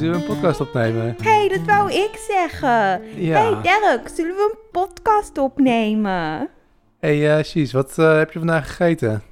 zullen we een podcast opnemen? Hé, hey, dat wou ik zeggen. Ja. hey Dirk, zullen we een podcast opnemen? hey, uh, wat uh, heb je vandaag gegeten?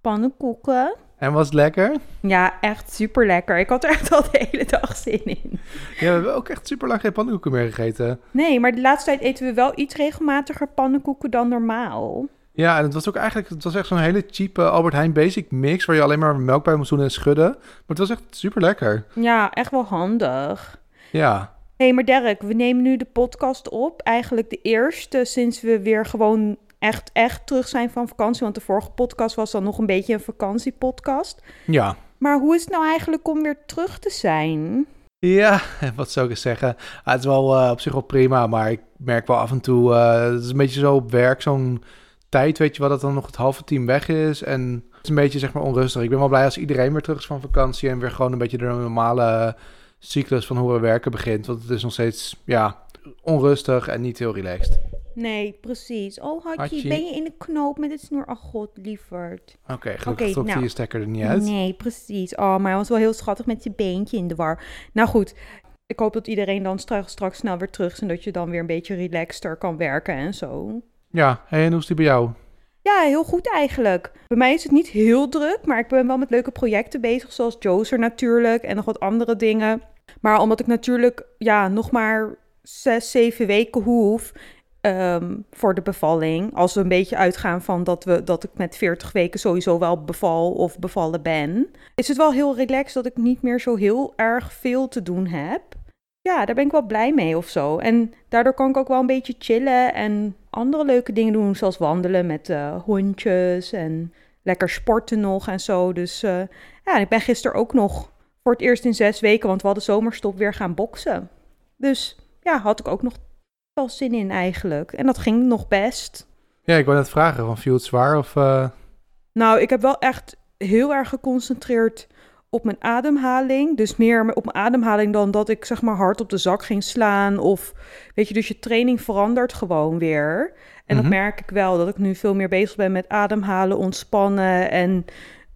Pannenkoeken. En was het lekker? Ja, echt super lekker. Ik had er echt al de hele dag zin in. Ja, we hebben ook echt super lang geen pannenkoeken meer gegeten. Nee, maar de laatste tijd eten we wel iets regelmatiger pannenkoeken dan normaal. Ja, en het was ook eigenlijk, het was echt zo'n hele cheap Albert Heijn basic mix, waar je alleen maar melk bij moest doen en schudden. Maar het was echt super lekker. Ja, echt wel handig. Ja. Hé, hey, maar Dirk, we nemen nu de podcast op. Eigenlijk de eerste sinds we weer gewoon echt, echt terug zijn van vakantie. Want de vorige podcast was dan nog een beetje een vakantiepodcast. Ja. Maar hoe is het nou eigenlijk om weer terug te zijn? Ja, wat zou ik eens zeggen? Ah, het is wel uh, op zich wel prima, maar ik merk wel af en toe... Uh, het is een beetje zo op werk, zo'n tijd, weet je wel, dat dan nog het halve team weg is. En het is een beetje, zeg maar, onrustig. Ik ben wel blij als iedereen weer terug is van vakantie... en weer gewoon een beetje de normale cyclus van hoe we werken begint. Want het is nog steeds, ja, onrustig en niet heel relaxed. Nee, precies. Oh, Hatje, ben je in de knoop met het snoer? Oh god, lieverd. Oké, okay, gelukkig okay, trok nou, je stekker er niet uit. Nee, precies. Oh, maar hij was wel heel schattig met zijn beentje in de war. Nou goed, ik hoop dat iedereen dan straks, straks snel weer terug is... en dat je dan weer een beetje relaxter kan werken en zo. Ja, en hoe is die bij jou? Ja, heel goed eigenlijk. Bij mij is het niet heel druk, maar ik ben wel met leuke projecten bezig, zoals Joser natuurlijk en nog wat andere dingen. Maar omdat ik natuurlijk ja, nog maar zes, zeven weken hoef um, voor de bevalling, als we een beetje uitgaan van dat, we, dat ik met 40 weken sowieso wel beval of bevallen ben, is het wel heel relaxed dat ik niet meer zo heel erg veel te doen heb. Ja, daar ben ik wel blij mee of zo. En daardoor kan ik ook wel een beetje chillen en andere leuke dingen doen, zoals wandelen met uh, hondjes en lekker sporten nog en zo. Dus uh, ja, ik ben gisteren ook nog voor het eerst in zes weken, want we hadden zomerstop, weer gaan boksen. Dus ja, had ik ook nog wel zin in eigenlijk. En dat ging nog best. Ja, ik wou net vragen, van viel het zwaar of... Uh... Nou, ik heb wel echt heel erg geconcentreerd op mijn ademhaling. Dus meer op mijn ademhaling dan dat ik zeg maar hard op de zak ging slaan. Of weet je, dus je training verandert gewoon weer. En mm -hmm. dat merk ik wel, dat ik nu veel meer bezig ben met ademhalen, ontspannen. En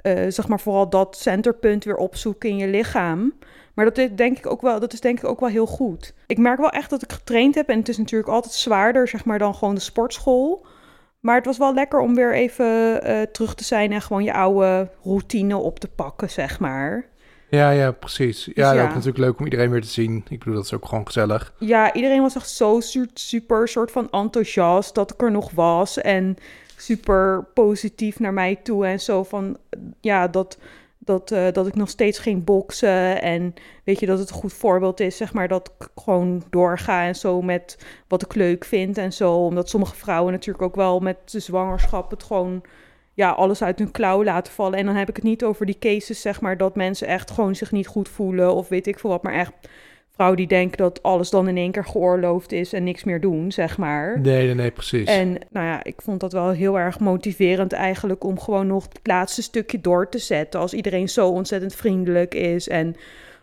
uh, zeg maar vooral dat centerpunt weer opzoeken in je lichaam. Maar dat is, denk ik ook wel, dat is denk ik ook wel heel goed. Ik merk wel echt dat ik getraind heb. En het is natuurlijk altijd zwaarder zeg maar, dan gewoon de sportschool. Maar het was wel lekker om weer even uh, terug te zijn en gewoon je oude routine op te pakken, zeg maar. Ja, ja, precies. Ja, dus ja. ook natuurlijk leuk om iedereen weer te zien. Ik bedoel, dat is ook gewoon gezellig. Ja, iedereen was echt zo super soort van enthousiast dat ik er nog was. En super positief naar mij toe en zo van, ja, dat dat, uh, dat ik nog steeds geen boksen en weet je dat het een goed voorbeeld is, zeg maar, dat ik gewoon doorga en zo met wat ik leuk vind en zo. Omdat sommige vrouwen natuurlijk ook wel met de zwangerschap het gewoon, ja, alles uit hun klauw laten vallen. En dan heb ik het niet over die cases, zeg maar, dat mensen echt gewoon zich niet goed voelen of weet ik veel wat, maar echt vrouwen die denken dat alles dan in één keer geoorloofd is en niks meer doen, zeg maar. Nee, nee, nee, precies. En nou ja, ik vond dat wel heel erg motiverend eigenlijk om gewoon nog het laatste stukje door te zetten. Als iedereen zo ontzettend vriendelijk is en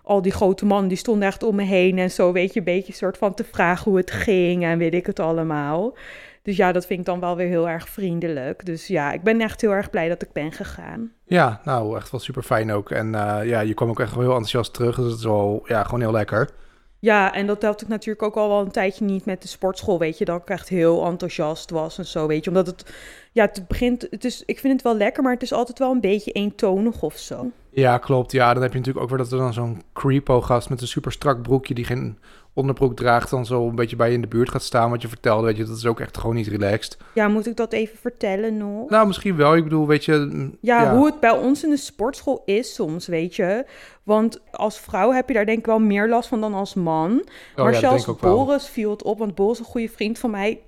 al die grote mannen die stonden echt om me heen en zo, weet je, een beetje soort van te vragen hoe het ging en weet ik het allemaal. Dus ja, dat vind ik dan wel weer heel erg vriendelijk. Dus ja, ik ben echt heel erg blij dat ik ben gegaan. Ja, nou, echt wel super fijn ook. En uh, ja, je kwam ook echt wel heel enthousiast terug. Dus het is wel, ja, gewoon heel lekker. Ja, en dat had ik natuurlijk ook al wel een tijdje niet met de sportschool, weet je, dat ik echt heel enthousiast was en zo, weet je. Omdat het, ja, het begint, het is, ik vind het wel lekker, maar het is altijd wel een beetje eentonig of zo. Ja, klopt. Ja, dan heb je natuurlijk ook weer dat er dan zo'n creepo-gast met een super strak broekje die geen onderbroek draagt, dan zo een beetje bij je in de buurt gaat staan, wat je vertelde, weet je, dat is ook echt gewoon niet relaxed. Ja, moet ik dat even vertellen nog? Nou, misschien wel. Ik bedoel, weet je... Mm, ja, ja, hoe het bij ons in de sportschool is soms, weet je. Want als vrouw heb je daar denk ik wel meer last van dan als man. Oh, maar ja, zelfs Boris viel het op, want Boris is een goede vriend van mij.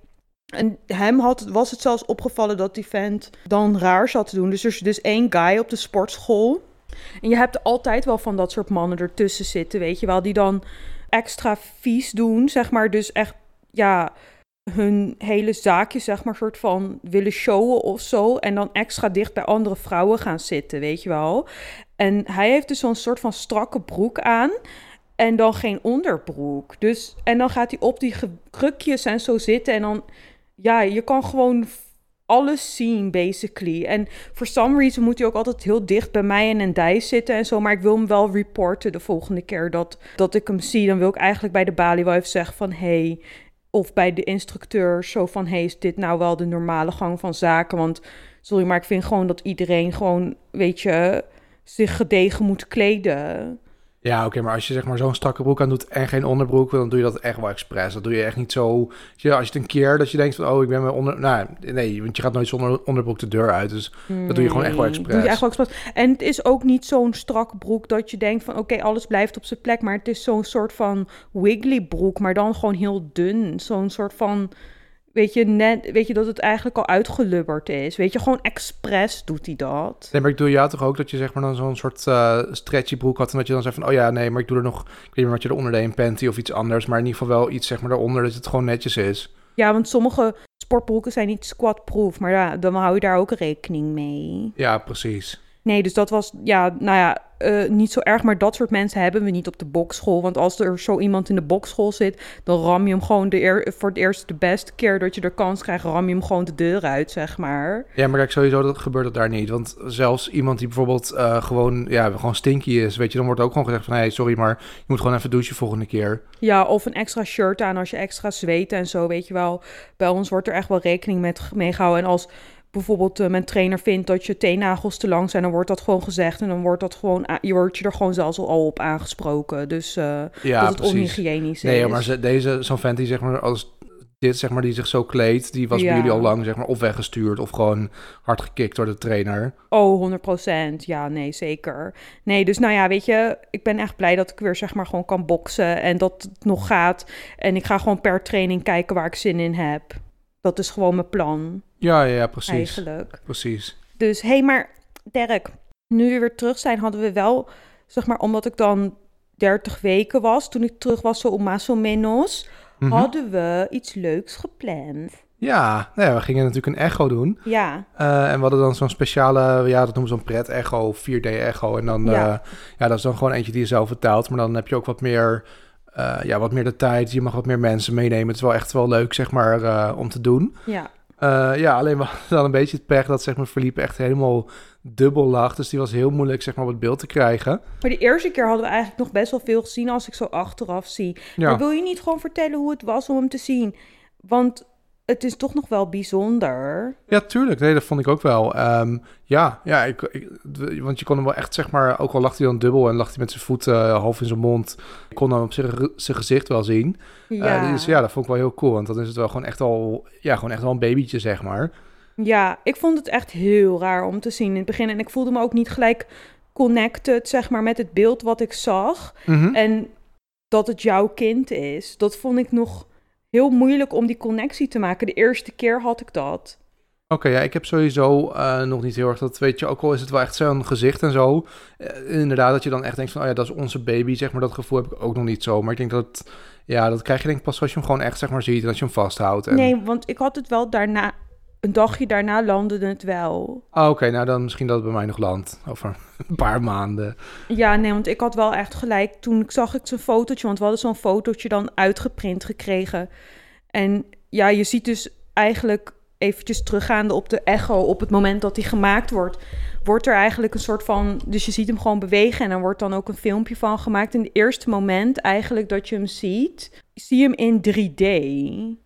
En hem had, was het zelfs opgevallen dat die vent dan raar zat te doen. Dus er is dus één guy op de sportschool. En je hebt altijd wel van dat soort mannen ertussen zitten, weet je wel. Die dan extra vies doen, zeg maar. Dus echt, ja, hun hele zaakje, zeg maar, soort van willen showen of zo. En dan extra dicht bij andere vrouwen gaan zitten, weet je wel. En hij heeft dus zo'n soort van strakke broek aan. En dan geen onderbroek. Dus, en dan gaat hij op die krukjes en zo zitten. En dan, ja, je kan gewoon alles zien, basically. En for some reason moet hij ook altijd heel dicht bij mij en een Dij zitten en zo. Maar ik wil hem wel reporten de volgende keer dat, dat ik hem zie. Dan wil ik eigenlijk bij de balie wel zeggen van... Hey, of bij de instructeur zo van... Hey, is dit nou wel de normale gang van zaken? Want sorry, maar ik vind gewoon dat iedereen gewoon, weet je... zich gedegen moet kleden. Ja, oké, maar als je zeg maar zo'n strakke broek aan doet en geen onderbroek, dan doe je dat echt wel expres. Dat doe je echt niet zo. Als je het een keer dat je denkt van, oh, ik ben mijn onder. Nou, nee, want je gaat nooit zonder onderbroek de deur uit. Dus dat doe je gewoon echt wel expres. Doe je echt wel expres. En het is ook niet zo'n strak broek dat je denkt van, oké, alles blijft op zijn plek. Maar het is zo'n soort van wiggly broek, maar dan gewoon heel dun. Zo'n soort van, weet je, net, weet je dat het eigenlijk al uitgelubberd is. Weet je, gewoon expres doet hij dat. Nee, maar ik doe jou toch ook dat je zeg maar dan zo'n soort eh, stretchy broek had en dat je dan zegt van, oh ja, nee, maar ik doe er nog, ik weet niet wat je eronder deed, een panty of iets anders, maar in ieder geval wel iets zeg maar daaronder dat het gewoon netjes is. Ja, want sommige sportbroeken zijn niet squat-proof, maar ja, dan hou je daar ook rekening mee. Ja, precies. Nee, dus dat was, ja, nou ja, eh, niet zo erg. Maar dat soort mensen hebben we niet op de bokschool. Want als er zo iemand in de bokschool zit, dan ram je hem gewoon de eer, voor het eerst de beste keer dat je de kans krijgt, ram je hem gewoon de deur uit, zeg maar. Ja, maar kijk, sowieso dat gebeurt dat daar niet. Want zelfs iemand die bijvoorbeeld eh, gewoon, ja, gewoon stinky is, weet je, dan wordt ook gewoon gezegd van, hé, hey, sorry, maar je moet gewoon even douchen volgende keer. Ja, of een extra shirt aan als je extra zweet en zo, weet je wel. Bij ons wordt er echt wel rekening met mee gehouden. En als bijvoorbeeld eh, mijn trainer vindt dat je teennagels te lang zijn, dan wordt dat gewoon gezegd. En dan wordt dat gewoon, je wordt je er gewoon zelfs al op aangesproken. Dus eh, Ja, dat het precies. onhygiënisch Nee, is. maar ze, deze, zo'n vent die zeg maar, als dit zeg maar, die zich zo kleedt, die was bij jullie al lang zeg maar, of weggestuurd of gewoon hard gekikt door de trainer. Oh, 100% Ja, nee, zeker. Nee, dus nou ja, weet je, ik ben echt blij dat ik weer zeg maar gewoon kan boksen en dat het nog gaat. En ik ga gewoon per training kijken waar ik zin in heb. Dat is gewoon mijn plan, Ja, ja, ja, precies. eigenlijk. Precies. Dus, hé, hey, maar Dirk, nu we weer terug zijn, hadden we wel, zeg maar, omdat ik dan 30 weken was, toen ik terug was, zo om más o menos, Mhm. hadden we iets leuks gepland. Ja, nou ja, we gingen natuurlijk een echo doen. Ja, Eh, en we hadden dan zo'n speciale, ja, dat noemen ze zo'n pret-echo, 4D-echo. En dan, Ja. ja. ja, dat is dan gewoon eentje die je zelf vertaalt. Maar dan heb je ook wat meer, eh, ja, wat meer de tijd. Je mag wat meer mensen meenemen. Het is wel echt wel leuk, zeg maar, eh, om te doen. ja. Eh, ja, alleen we hadden dan een beetje het pech dat, zeg maar, verliep echt helemaal dubbel lag. Dus die was heel moeilijk, zeg maar, op het beeld te krijgen. Maar de eerste keer hadden we eigenlijk nog best wel veel gezien als ik zo achteraf zie. Ja. Maar wil je niet gewoon vertellen hoe het was om hem te zien? Want het is toch nog wel bijzonder. Ja, tuurlijk. Nee, dat vond ik ook wel. Ehm, ja, ja ik, want je kon hem wel echt, zeg maar, ook al lag hij dan dubbel en lag hij met zijn voeten eh, half in zijn mond, kon dan op zich zijn gezicht wel zien. Ja. Eh, dus ja, dat vond ik wel heel cool, want dan is het wel gewoon echt al, ja, gewoon echt wel een babytje, zeg maar. ja, ik vond het echt heel raar om te zien in het begin. En ik voelde me ook niet gelijk connected, zeg maar, met het beeld wat ik zag. Mhm. En dat het jouw kind is. Dat vond ik nog heel moeilijk om die connectie te maken. De eerste keer had ik dat. Oké, ja, ik heb sowieso eh, nog niet heel erg dat, weet je, ook al is het wel echt zo'n gezicht en zo. eh, inderdaad, dat je dan echt denkt van, oh ja, dat is onze baby, zeg maar, dat gevoel heb ik ook nog niet zo. Maar ik denk dat, ja, dat krijg je denk ik pas als je hem gewoon echt, zeg maar, ziet en als je hem vasthoudt. En... Nee, want ik had het wel daarna... Een dagje daarna landde het wel. Ah, Oké, nou dan misschien dat het bij mij nog landt, over een paar maanden. Ja, nee, want ik had wel echt gelijk. Toen zag ik zo'n fotootje, want we hadden zo'n fotootje dan uitgeprint gekregen. En ja, je ziet dus eigenlijk eventjes teruggaande op de echo, op het moment dat die gemaakt wordt, wordt er eigenlijk een soort van, dus je ziet hem gewoon bewegen en er wordt dan ook een filmpje van gemaakt. En het eerste moment eigenlijk dat je hem ziet, zie je hem in 3D.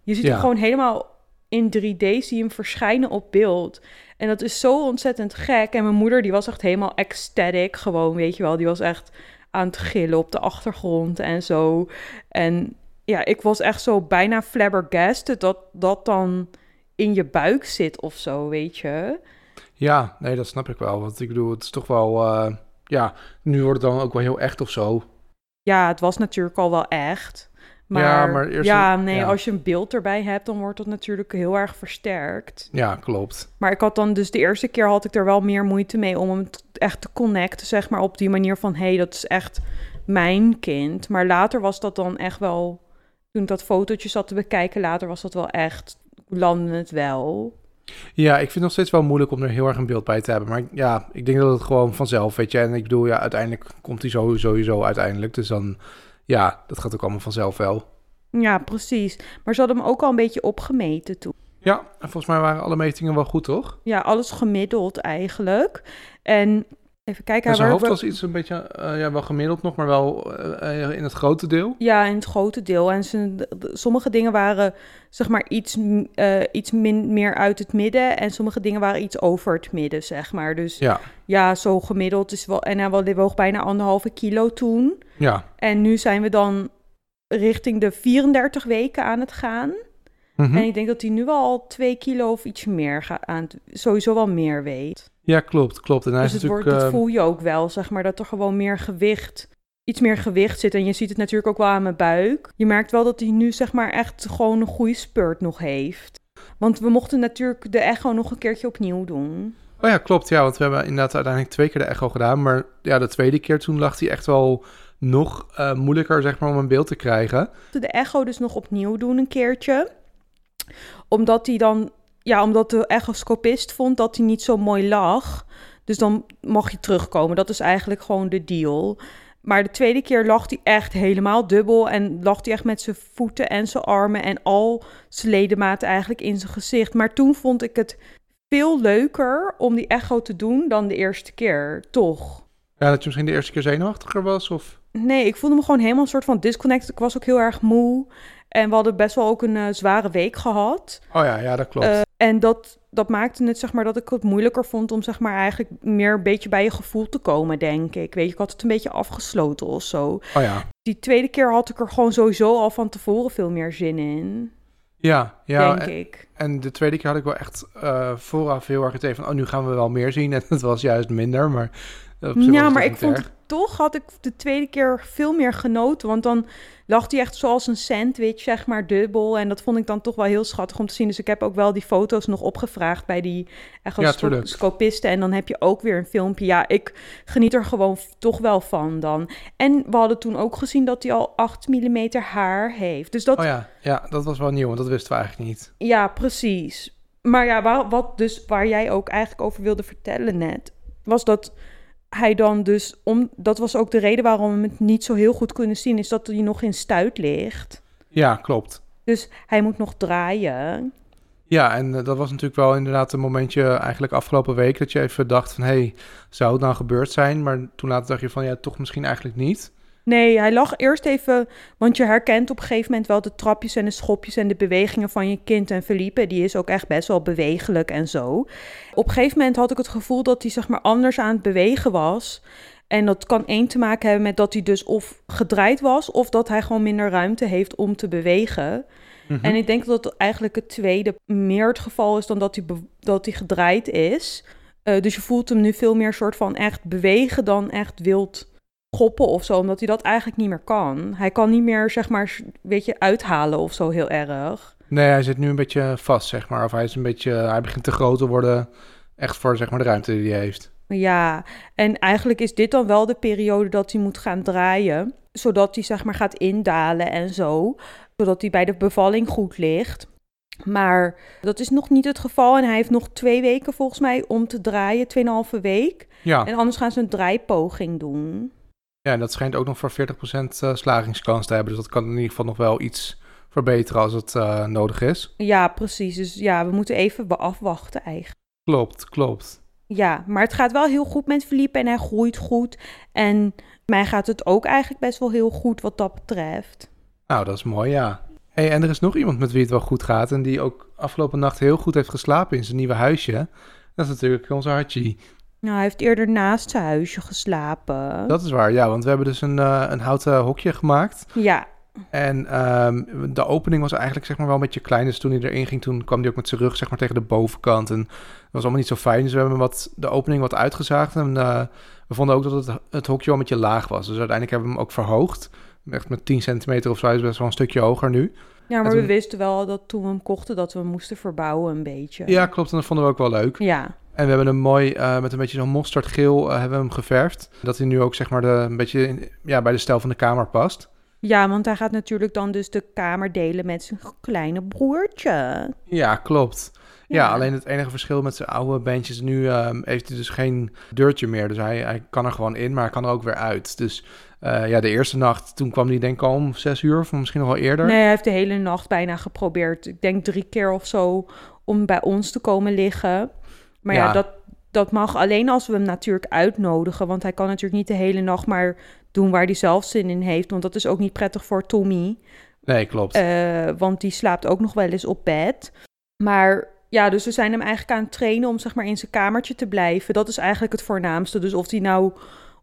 Je ziet Ja. hem gewoon helemaal in 3D, zie je hem verschijnen op beeld. En dat is zo ontzettend gek. En mijn moeder, die was echt helemaal ecstatic. Gewoon, weet je wel. Die was echt aan het gillen op de achtergrond en zo. En ja, ik was echt zo bijna flabbergasted dat dat dan in je buik zit of zo, weet je. Ja, nee, dat snap ik wel. Want ik bedoel, het is toch wel, eh, ja, nu wordt het dan ook wel heel echt of zo. Ja, het was natuurlijk al wel echt. Maar Ja, maar eerst- nee, ja. als je een beeld erbij hebt, dan wordt dat natuurlijk heel erg versterkt. Ja, klopt. Maar ik had dan dus de eerste keer had ik er wel meer moeite mee om hem echt te connecten, zeg maar, op die manier van, hé, hey, dat is echt mijn kind. Maar later was dat dan echt wel, toen ik dat fotootje zat te bekijken, later was dat wel echt, landde het wel. Ja, ik vind het nog steeds wel moeilijk om er heel erg een beeld bij te hebben. Maar ja, ik denk dat het gewoon vanzelf, weet je. En ik bedoel, ja, uiteindelijk komt hij sowieso uiteindelijk. Dus dan, ja, dat gaat ook allemaal vanzelf wel. Ja, precies. Maar ze hadden hem ook al een beetje opgemeten toen. Ja, en volgens mij waren alle metingen wel goed, toch? Ja, alles gemiddeld eigenlijk. En even kijken. En zijn hoofd was iets een beetje, eh, ja, wel gemiddeld nog, maar wel eh, eh, in het grote deel. Ja, in het grote deel. En zijn, sommige dingen waren zeg maar iets, iets min, meer uit het midden. En sommige dingen waren iets over het midden, zeg maar. Dus ja, Ja, zo gemiddeld is wel. En hij woog bijna anderhalve kilo toen. ja. En nu zijn we dan richting de 34 weken aan het gaan. Mhm. En ik denk dat hij nu al twee kilo of iets meer gaat aan. Sowieso wel meer weegt. Ja, klopt, klopt. En hij Dus is het wordt, dat eh, voel je ook wel, zeg maar, dat er gewoon meer gewicht, iets meer gewicht zit. En je ziet het natuurlijk ook wel aan mijn buik. Je merkt wel dat hij nu, zeg maar, echt gewoon een goede spurt nog heeft. Want we mochten natuurlijk de echo nog een keertje opnieuw doen. Oh ja, klopt. Ja, want we hebben inderdaad uiteindelijk twee keer de echo gedaan. Maar ja, de tweede keer toen lag hij echt wel nog eh, moeilijker, zeg maar, om een beeld te krijgen. De echo dus nog opnieuw doen een keertje. Omdat hij dan, ja, omdat de echoscopist vond dat hij niet zo mooi lag. Dus dan mag je terugkomen. Dat is eigenlijk gewoon de deal. Maar de tweede keer lag hij echt helemaal dubbel. En lag hij echt met zijn voeten en zijn armen en al zijn ledematen eigenlijk in zijn gezicht. Maar toen vond ik het veel leuker om die echo te doen dan de eerste keer, toch? Ja, dat je misschien de eerste keer zenuwachtiger was, of... Nee, ik voelde me gewoon helemaal een soort van disconnected. Ik was ook heel erg moe. En we hadden best wel ook een eh, zware week gehad. Oh ja, ja, dat klopt. Eh, en dat, dat maakte het, zeg maar, dat ik het moeilijker vond om, zeg maar, eigenlijk meer een beetje bij je gevoel te komen, denk ik. Weet je, ik had het een beetje afgesloten of zo. oh ja. Die tweede keer had ik er gewoon sowieso al van tevoren veel meer zin in, Ja, ja. denk en, ik. en de tweede keer had ik wel echt eh, vooraf heel erg het idee van... Oh, nu gaan we wel meer zien. En het was juist minder, maar... Ja, het maar ook ik vond erg. Toch, had ik de tweede keer veel meer genoten. Want dan lag hij echt zoals een sandwich, zeg maar, dubbel. En dat vond ik dan toch wel heel schattig om te zien. Dus ik heb ook wel die foto's nog opgevraagd bij die Ja, echoscopisten. en dan heb je ook weer een filmpje. Ja, ik geniet er gewoon toch wel van dan. En we hadden toen ook gezien dat hij al 8 mm haar heeft. Dus dat, Oh ja, ja, dat was wel nieuw, want dat wisten we eigenlijk niet. ja, precies. Maar ja, wat dus, waar jij ook eigenlijk over wilde vertellen net, was dat hij dan dus, om, dat was ook de reden waarom we het niet zo heel goed kunnen zien, is dat hij nog in stuit ligt. Ja, klopt. Dus hij moet nog draaien. Ja, en eh, dat was natuurlijk wel inderdaad een momentje eigenlijk afgelopen week... dat je even dacht van, hé, hey, zou het nou gebeurd zijn? Maar toen later dacht je van, ja, toch misschien eigenlijk niet. Nee, hij lag eerst even, want je herkent op een gegeven moment wel de trapjes en de schopjes en de bewegingen van je kind. En Felipe, die is ook echt best wel bewegelijk en zo. Op een gegeven moment had ik het gevoel dat hij zeg maar anders aan het bewegen was. En dat kan één te maken hebben met dat hij dus of gedraaid was, of dat hij gewoon minder ruimte heeft om te bewegen. Mhm. En ik denk dat eigenlijk het tweede meer het geval is dan dat hij, dat hij gedraaid is. Eh, dus je voelt hem nu veel meer soort van echt bewegen dan echt wild schoppen of zo, omdat hij dat eigenlijk niet meer kan. Hij kan niet meer, zeg maar, weet je, uithalen of zo heel erg. Nee, hij zit nu een beetje vast, zeg maar. Of hij is een beetje, hij begint te groot te worden, echt voor zeg maar de ruimte die hij heeft. Ja, en eigenlijk is dit dan wel de periode dat hij moet gaan draaien, zodat hij, zeg maar, gaat indalen en zo, zodat hij bij de bevalling goed ligt. Maar dat is nog niet het geval en hij heeft nog twee weken volgens mij om te draaien, tweeënhalve week. Ja, En anders gaan ze een draaipoging doen. Ja en dat schijnt ook nog voor 40% eh, slagingskans te hebben. Dus dat kan in ieder geval nog wel iets verbeteren als het eh, nodig is. Ja, precies. Dus ja, we moeten even afwachten eigenlijk. Klopt, klopt. Ja, maar het gaat wel heel goed met Felipe en hij groeit goed. En mij gaat het ook eigenlijk best wel heel goed wat dat betreft. Nou, dat is mooi, ja. Hey, en er is nog iemand met wie het wel goed gaat en die ook afgelopen nacht heel goed heeft geslapen in zijn nieuwe huisje. Dat is natuurlijk onze Archie. Nou, hij heeft eerder naast zijn huisje geslapen. Dat is waar, ja, want we hebben dus een, eh, een houten hokje gemaakt. Ja, En ehm, de opening was eigenlijk zeg maar wel een beetje klein. Dus toen hij erin ging, toen kwam hij ook met zijn rug zeg maar tegen de bovenkant. En dat was allemaal niet zo fijn. Dus we hebben wat, de opening wat uitgezaagd. En eh, we vonden ook dat het, het hokje wel een beetje laag was. Dus uiteindelijk hebben we hem ook verhoogd. Echt met 10 centimeter of zo. Hij is best wel een stukje hoger nu. ja maar we wisten wel dat toen we hem kochten, dat we hem moesten verbouwen een beetje. Ja, klopt. En dat vonden we ook wel leuk. Ja, En we hebben hem mooi eh, met een beetje zo'n mosterdgeel eh, hebben we hem geverfd. Dat hij nu ook zeg maar de, een beetje in- ja, bij de stijl van de kamer past. ja, want hij gaat natuurlijk dan dus de kamer delen met zijn kleine broertje. Ja, klopt. Ja, alleen het enige verschil met zijn oude bandjes nu ehm, heeft hij dus geen deurtje meer. Dus hij, hij kan er gewoon in, maar hij kan er ook weer uit. Dus Eh, ja, de eerste nacht, toen kwam hij denk ik al om zes uur of misschien nog wel eerder. Nee, hij heeft de hele nacht bijna geprobeerd. Ik denk drie keer of zo om bij ons te komen liggen. Maar ja, Ja. dat, dat mag alleen als we hem natuurlijk uitnodigen. Want hij kan natuurlijk niet de hele nacht maar doen waar hij zelf zin in heeft. Want dat is ook niet prettig voor Tommy. Nee, klopt. Eh, want die slaapt ook nog wel eens op bed. Maar ja, dus we zijn hem eigenlijk aan het trainen om zeg maar in zijn kamertje te blijven. Dat is eigenlijk het voornaamste. Dus of hij nou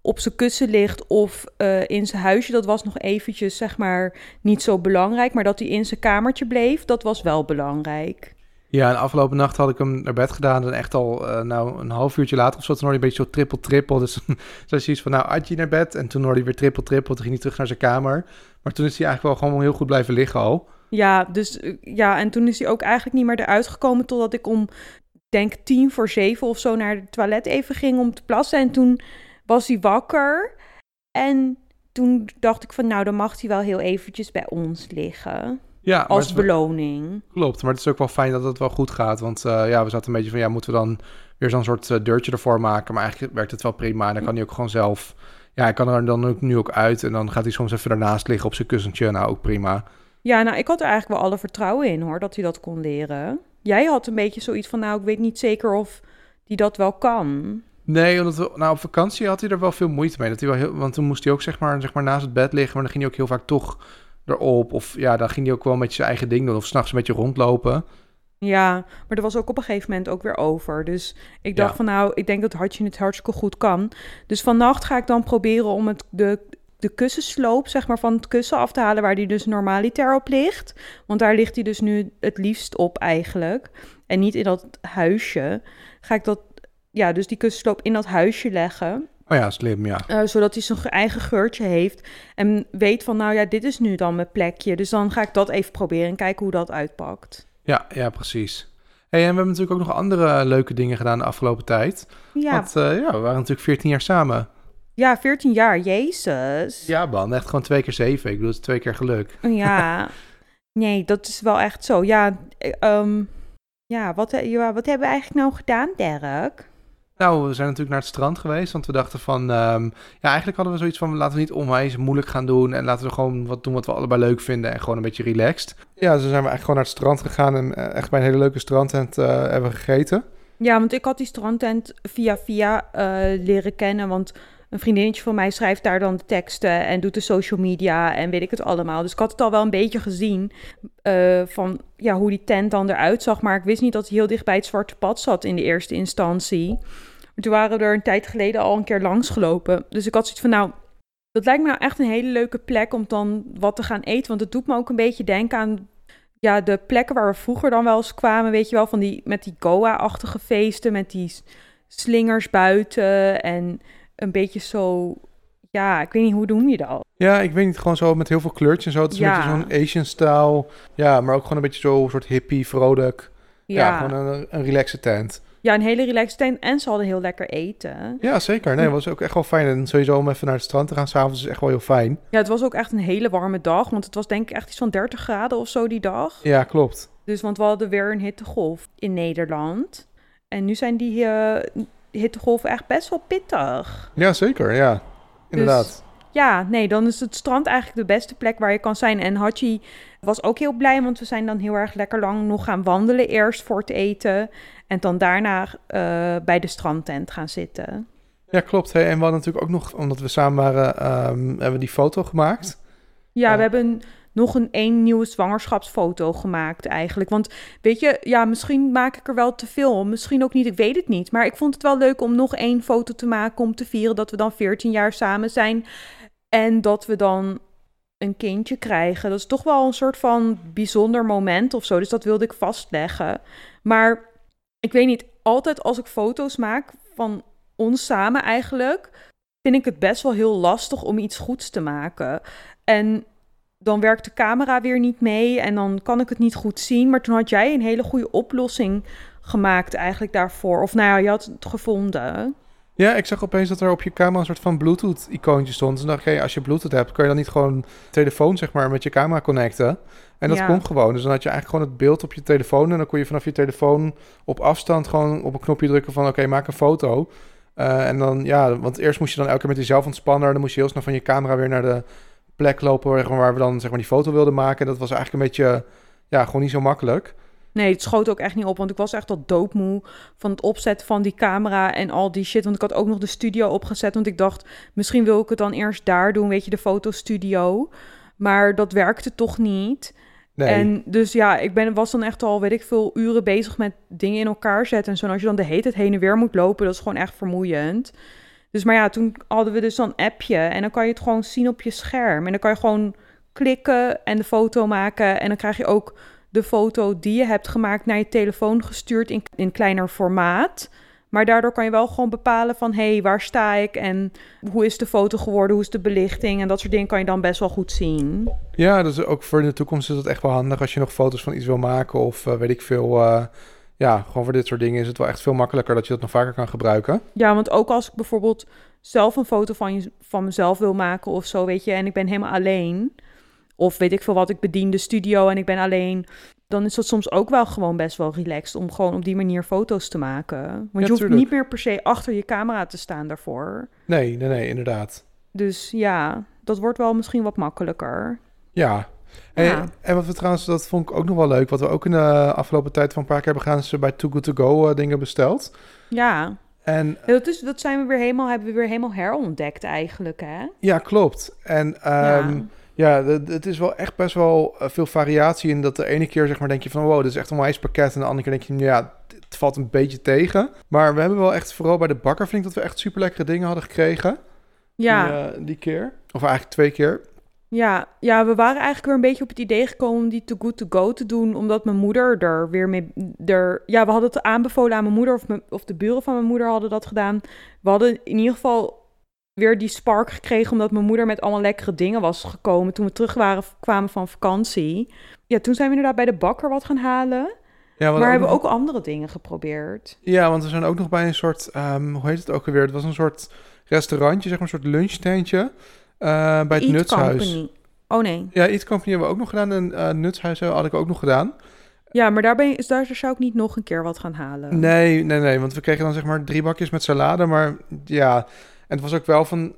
op zijn kussen ligt of eh, in zijn huisje, dat was nog eventjes zeg maar niet zo belangrijk. Maar dat hij in zijn kamertje bleef, dat was wel belangrijk. Ja, en afgelopen nacht had ik hem naar bed gedaan. En echt al eh, nou, een half uurtje later of zo, toen hoorde hij een beetje zo trippel-trippel. Dus toen zei hij van, nou, Adje naar bed. En toen hoorde hij weer trippel-trippel. Toen ging hij terug naar zijn kamer. Maar toen is hij eigenlijk wel gewoon heel goed blijven liggen al. Ja, dus eh, ja, en toen is hij ook eigenlijk niet meer eruit gekomen totdat ik om, denk tien voor zeven of zo naar het toilet even ging om te plassen. En toen was hij wakker en toen dacht ik van, nou, dan mag hij wel heel eventjes bij ons liggen. Ja, het Als beloning. klopt. Maar het is ook wel fijn dat het wel goed gaat. Want eh, ja, we zaten een beetje van, ja, moeten we dan weer zo'n soort eh, deurtje ervoor maken? Maar eigenlijk werkt het wel prima. En dan kan hij ook gewoon zelf... Ja, hij kan er dan ook nu ook uit. En dan gaat hij soms even ernaast liggen op zijn kussentje. Nou, ook prima. Ja, nou, ik had er eigenlijk wel alle vertrouwen in, hoor, dat hij dat kon leren. Jij had een beetje zoiets van, nou, ik weet niet zeker of hij dat wel kan. Nee, omdat we, nou, op vakantie had hij er wel veel moeite mee. Dat hij wel heel, want toen moest hij ook zeg maar, zeg maar naast het bed liggen. Maar dan ging hij ook heel vaak toch erop. Of ja, dan ging hij ook wel beetje zijn eigen ding doen. Of s'nachts een beetje rondlopen. Ja, maar dat was ook op een gegeven moment ook weer over. Dus ik dacht Ja. van nou, ik denk dat Hartje het hartstikke goed kan. Dus vannacht ga ik dan proberen om het, de, de kussensloop zeg maar, van het kussen af te halen... waar die dus normaliter op ligt. Want daar ligt hij dus nu het liefst op eigenlijk. En niet in dat huisje. Ga ik dat, ja, dus die kussensloop in dat huisje leggen... Oh ja, slim, ja. eh, zodat hij zijn ge- eigen geurtje heeft. En weet van, nou ja, dit is nu dan mijn plekje. Dus dan ga ik dat even proberen en kijken hoe dat uitpakt. Ja, ja, precies. Hey, en we hebben natuurlijk ook nog andere leuke dingen gedaan de afgelopen tijd. Ja, Want eh, ja, we waren natuurlijk 14 jaar samen. Ja, 14 jaar, Jezus. Ja, man, echt gewoon twee keer zeven. Ik bedoel, het is twee keer geluk. Ja. Nee, dat is wel echt zo. Ja, eh, ehm, ja, wat, ja, wat hebben we eigenlijk nou gedaan, Dirk? Nou, we zijn natuurlijk naar het strand geweest, want we dachten van... ehm, ja, eigenlijk hadden we zoiets van, laten we niet onwijs moeilijk gaan doen... en laten we gewoon wat doen wat we allebei leuk vinden en gewoon een beetje relaxed. Ja, dus zijn we eigenlijk gewoon naar het strand gegaan en eh, echt bij een hele leuke strandtent eh hebben we gegeten. Ja, want ik had die strandtent via via eh, leren kennen, want een vriendinnetje van mij schrijft daar dan de teksten en doet de social media en weet ik het allemaal. Dus ik had het al wel een beetje gezien eh, van ja, hoe die tent dan eruit zag, maar ik wist niet dat hij heel dicht bij het Zwarte Pad zat in de eerste instantie. Maar toen waren we er een tijd geleden al een keer langs gelopen. Dus ik had zoiets van, nou, dat lijkt me nou echt een hele leuke plek om dan wat te gaan eten. Want het doet me ook een beetje denken aan ja, de plekken waar we vroeger dan wel eens kwamen. Weet je wel, van die, met die Goa-achtige feesten, met die slingers buiten. En een beetje zo, ja, ik weet niet, hoe noem je dat? Ja, ik weet niet, gewoon zo met heel veel kleurtjes en zo. Het is Ja. een beetje zo'n Asian-stijl. Ja, maar ook gewoon een beetje zo soort hippie, vrolijk. Ja, Ja, gewoon een, een relaxe tent. Ja een hele relaxed tent. En ze hadden heel lekker eten. Ja, zeker. Nee, was ook echt wel fijn. En sowieso om even naar het strand te gaan s'avonds is echt wel heel fijn. Ja, het was ook echt een hele warme dag. Want het was denk ik echt iets van 30 graden of zo die dag. Ja, klopt. Dus want we hadden weer een hittegolf in Nederland. En nu zijn die eh, hittegolven echt best wel pittig. Ja, zeker. Ja, inderdaad. Ja, nee, dan is het strand eigenlijk de beste plek waar je kan zijn. En Hachi was ook heel blij, want we zijn dan heel erg lekker lang nog gaan wandelen eerst voor het eten. En dan daarna eh, bij de strandtent gaan zitten. Ja, klopt. En we hadden natuurlijk ook nog, omdat we samen waren, ehm, hebben we die foto gemaakt. Ja, we hebben nog een één nieuwe zwangerschapsfoto gemaakt eigenlijk. Want weet je, ja, misschien maak ik er wel te veel. Misschien ook niet, ik weet het niet. Maar ik vond het wel leuk om nog één foto te maken om te vieren dat we dan 14 jaar samen zijn. En dat we dan een kindje krijgen. Dat is toch wel een soort van bijzonder moment of zo. Dus dat wilde ik vastleggen. Maar ik weet niet, altijd als ik foto's maak van ons samen eigenlijk, vind ik het best wel heel lastig om iets goeds te maken. En dan werkt de camera weer niet mee en dan kan ik het niet goed zien. Maar toen had jij een hele goede oplossing gemaakt eigenlijk daarvoor. Of nou ja, je had het gevonden. Ja, ik zag opeens dat er op je camera een soort van Bluetooth-icoontje stond. Dan dacht ik, hey, als je Bluetooth hebt, kun je dan niet gewoon telefoon zeg maar met je camera connecten. En dat Ja. kon gewoon. Dus dan had je eigenlijk gewoon het beeld op je telefoon. En dan kon je vanaf je telefoon op afstand gewoon op een knopje drukken van, oké, maak een foto. Eh, en dan, ja, want eerst moest je dan elke keer met jezelf ontspannen. Dan moest je heel snel van je camera weer naar de plek lopen waar- we dan zeg maar die foto wilden maken. Dat was eigenlijk een beetje, ja, gewoon niet zo makkelijk. Nee, het schoot ook echt niet op, want ik was echt al doodmoe van het opzetten van die camera en al die shit. Want ik had ook nog de studio opgezet, want ik dacht, misschien wil ik het dan eerst daar doen, weet je, de fotostudio. Maar dat werkte toch niet. Nee, En dus ja, ik ben, was dan echt al, weet ik veel, uren bezig met dingen in elkaar zetten en zo. En als je dan de hele tijd heen en weer moet lopen, dat is gewoon echt vermoeiend. Dus maar ja, toen hadden we dus zo'n appje en dan kan je het gewoon zien op je scherm. En dan kan je gewoon klikken en de foto maken. En dan krijg je ook de foto die je hebt gemaakt naar je telefoon gestuurd in, in kleiner formaat. Maar daardoor kan je wel gewoon bepalen van, hé, hey, waar sta ik en hoe is de foto geworden, hoe is de belichting en dat soort dingen kan je dan best wel goed zien. ja, dus ook voor de toekomst is het echt wel handig als je nog foto's van iets wil maken of eh, weet ik veel. eh, ja, gewoon voor dit soort dingen is het wel echt veel makkelijker dat je dat nog vaker kan gebruiken. Ja, want ook als ik bijvoorbeeld zelf een foto van, je, van mezelf wil maken of zo, weet je, en ik ben helemaal alleen, of weet ik veel wat, ik bedien de studio en ik ben alleen, dan is dat soms ook wel gewoon best wel relaxed om gewoon op die manier foto's te maken. Want Ja, je hoeft tuurlijk. niet meer per se achter je camera te staan daarvoor. Nee, nee, nee, inderdaad. Dus ja, dat wordt wel misschien wat makkelijker. Ja. En, Ja. en wat we trouwens, dat vond ik ook nog wel leuk. Wat we ook in de afgelopen tijd van een paar keer hebben gedaan, is eh, bij Too Good To Go eh, dingen besteld. Ja, En dat, is, dat zijn we weer helemaal, hebben we weer helemaal herontdekt eigenlijk, hè? ja, klopt. En ehm, ja, ja. het is wel echt best wel eh, veel variatie in dat de ene keer zeg maar denk je van wow, dit is echt een wijs pakket. En de andere keer denk je, ja, het valt een beetje tegen. Maar we hebben wel echt, vooral bij de bakker vind ik dat we echt super lekkere dingen hadden gekregen. ja. Die, eh, die keer. Of eigenlijk twee keer. Ja, ja, we waren eigenlijk weer een beetje op het idee gekomen om die Too Good To Go te doen, omdat mijn moeder er weer mee... Er, ja, we hadden het aanbevolen aan mijn moeder, of, mijn- of de buren van mijn moeder hadden dat gedaan. We hadden in ieder geval weer die spark gekregen, omdat mijn moeder met allemaal lekkere dingen was gekomen toen we terug waren, kwamen van vakantie. Ja, toen zijn we inderdaad bij de bakker wat gaan halen, Ja, maar hebben we ook andere dingen geprobeerd. Ja, want we zijn ook nog bij een soort, ehm, hoe heet het ook alweer? Het was een soort restaurantje, zeg maar een soort lunchtentje. eh, bij het Eat Nutshuis. Company. Oh nee. Ja, Eat Company hebben we ook nog gedaan. En eh Nutshuis had ik ook nog gedaan. Ja, maar daar, ben je, daar zou ik niet nog een keer wat gaan halen. Nee, nee, nee. Want we kregen dan zeg maar drie bakjes met salade. Maar ja, het was ook wel van...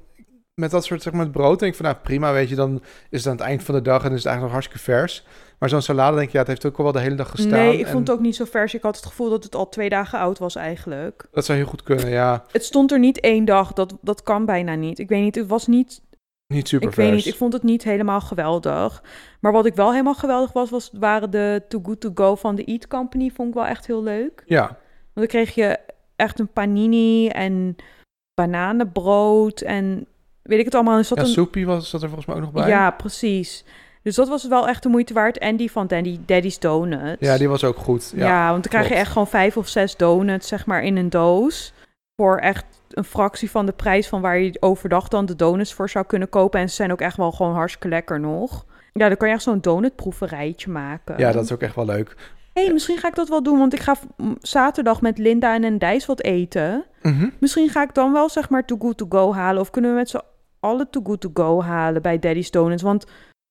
Met dat soort, zeg maar, brood denk ik van... Nou, prima, weet je. Dan is het aan het eind van de dag en is het eigenlijk nog hartstikke vers. Maar zo'n salade denk je, ja, het heeft ook al wel de hele dag gestaan. Nee, ik en vond het ook niet zo vers. Ik had het gevoel dat het al twee dagen oud was eigenlijk. Dat zou heel goed kunnen, ja. Het stond er niet één dag. Dat, dat kan bijna niet. Ik weet niet, het was niet... Niet super ik vers. weet niet, ik vond het niet helemaal geweldig. Maar wat ik wel helemaal geweldig was, was waren de Too Good To Go van de Eat Company. Vond ik wel echt heel leuk. Ja, Want dan kreeg je echt een panini en bananenbrood en weet ik het allemaal. Er zat ja een, soepie was dat er volgens mij ook nog bij. ja, precies. Dus dat was wel echt de moeite waard. En die van Daddy, Daddy's Donuts. Ja, die was ook goed. Ja, Ja, want dan krijg je echt gewoon vijf of zes donuts, zeg maar, in een doos. Voor echt een fractie van de prijs van waar je overdag dan de donuts voor zou kunnen kopen. En ze zijn ook echt wel gewoon hartstikke lekker nog. Ja, dan kan je echt zo'n donutproeverijtje maken. ja, dat is ook echt wel leuk. Hey, misschien ga ik dat wel doen, want ik ga zaterdag met Linda en een Dijs wat eten. Mhm. Misschien ga ik dan wel, zeg maar, Too Good To Go halen. Of kunnen we met z'n allen Too Good To Go halen bij Daddy's Donuts? Want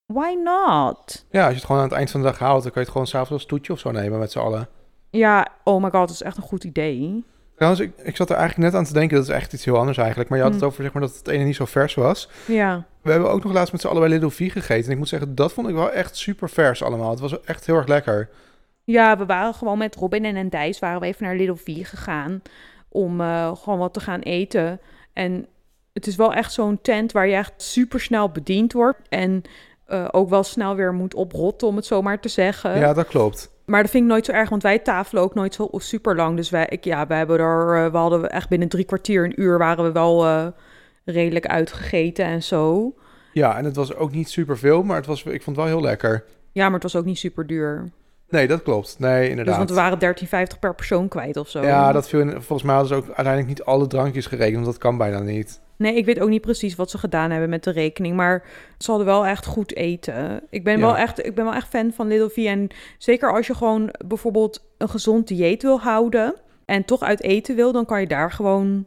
why not? Ja, als je het gewoon aan het eind van de dag haalt, dan kan je het gewoon s'avonds als toetje of zo nemen met z'n allen. Ja, oh my god, dat is echt een goed idee. Trouwens, ik, ik zat er eigenlijk net aan te denken, dat is echt iets heel anders eigenlijk. Maar je had Hm. het over zeg maar, dat het ene niet zo vers was. Ja. We hebben ook nog laatst met z'n allen bij Little V gegeten. En ik moet zeggen, dat vond ik wel echt super vers allemaal. Het was echt heel erg lekker. Ja, we waren gewoon met Robin en Dijs waren we even naar Little V gegaan om eh, gewoon wat te gaan eten. En het is wel echt zo'n tent waar je echt super snel bediend wordt en eh, ook wel snel weer moet oprotten, om het zo maar te zeggen. Ja, dat klopt. Maar dat vind ik nooit zo erg, want wij tafelen ook nooit zo super lang. Dus wij, ik, ja, we hebben er, eh, we hadden echt binnen drie kwartier, een uur waren we wel redelijk uitgegeten en zo. Ja, en het was ook niet super veel, maar het was, ik vond het wel heel lekker. Ja, maar het was ook niet super duur. Nee, dat klopt. Nee, Dus inderdaad. want we waren 13,50 per persoon kwijt of zo. Ja, dat viel in, volgens mij hadden ze ook uiteindelijk niet alle drankjes gerekend, want dat kan bijna niet. Nee, ik weet ook niet precies wat ze gedaan hebben met de rekening. Maar ze hadden wel echt goed eten. Ik ben, Ja. wel, echt, ik ben wel echt fan van Little V. En zeker als je gewoon bijvoorbeeld een gezond dieet wil houden... en toch uit eten wil, dan kan je daar gewoon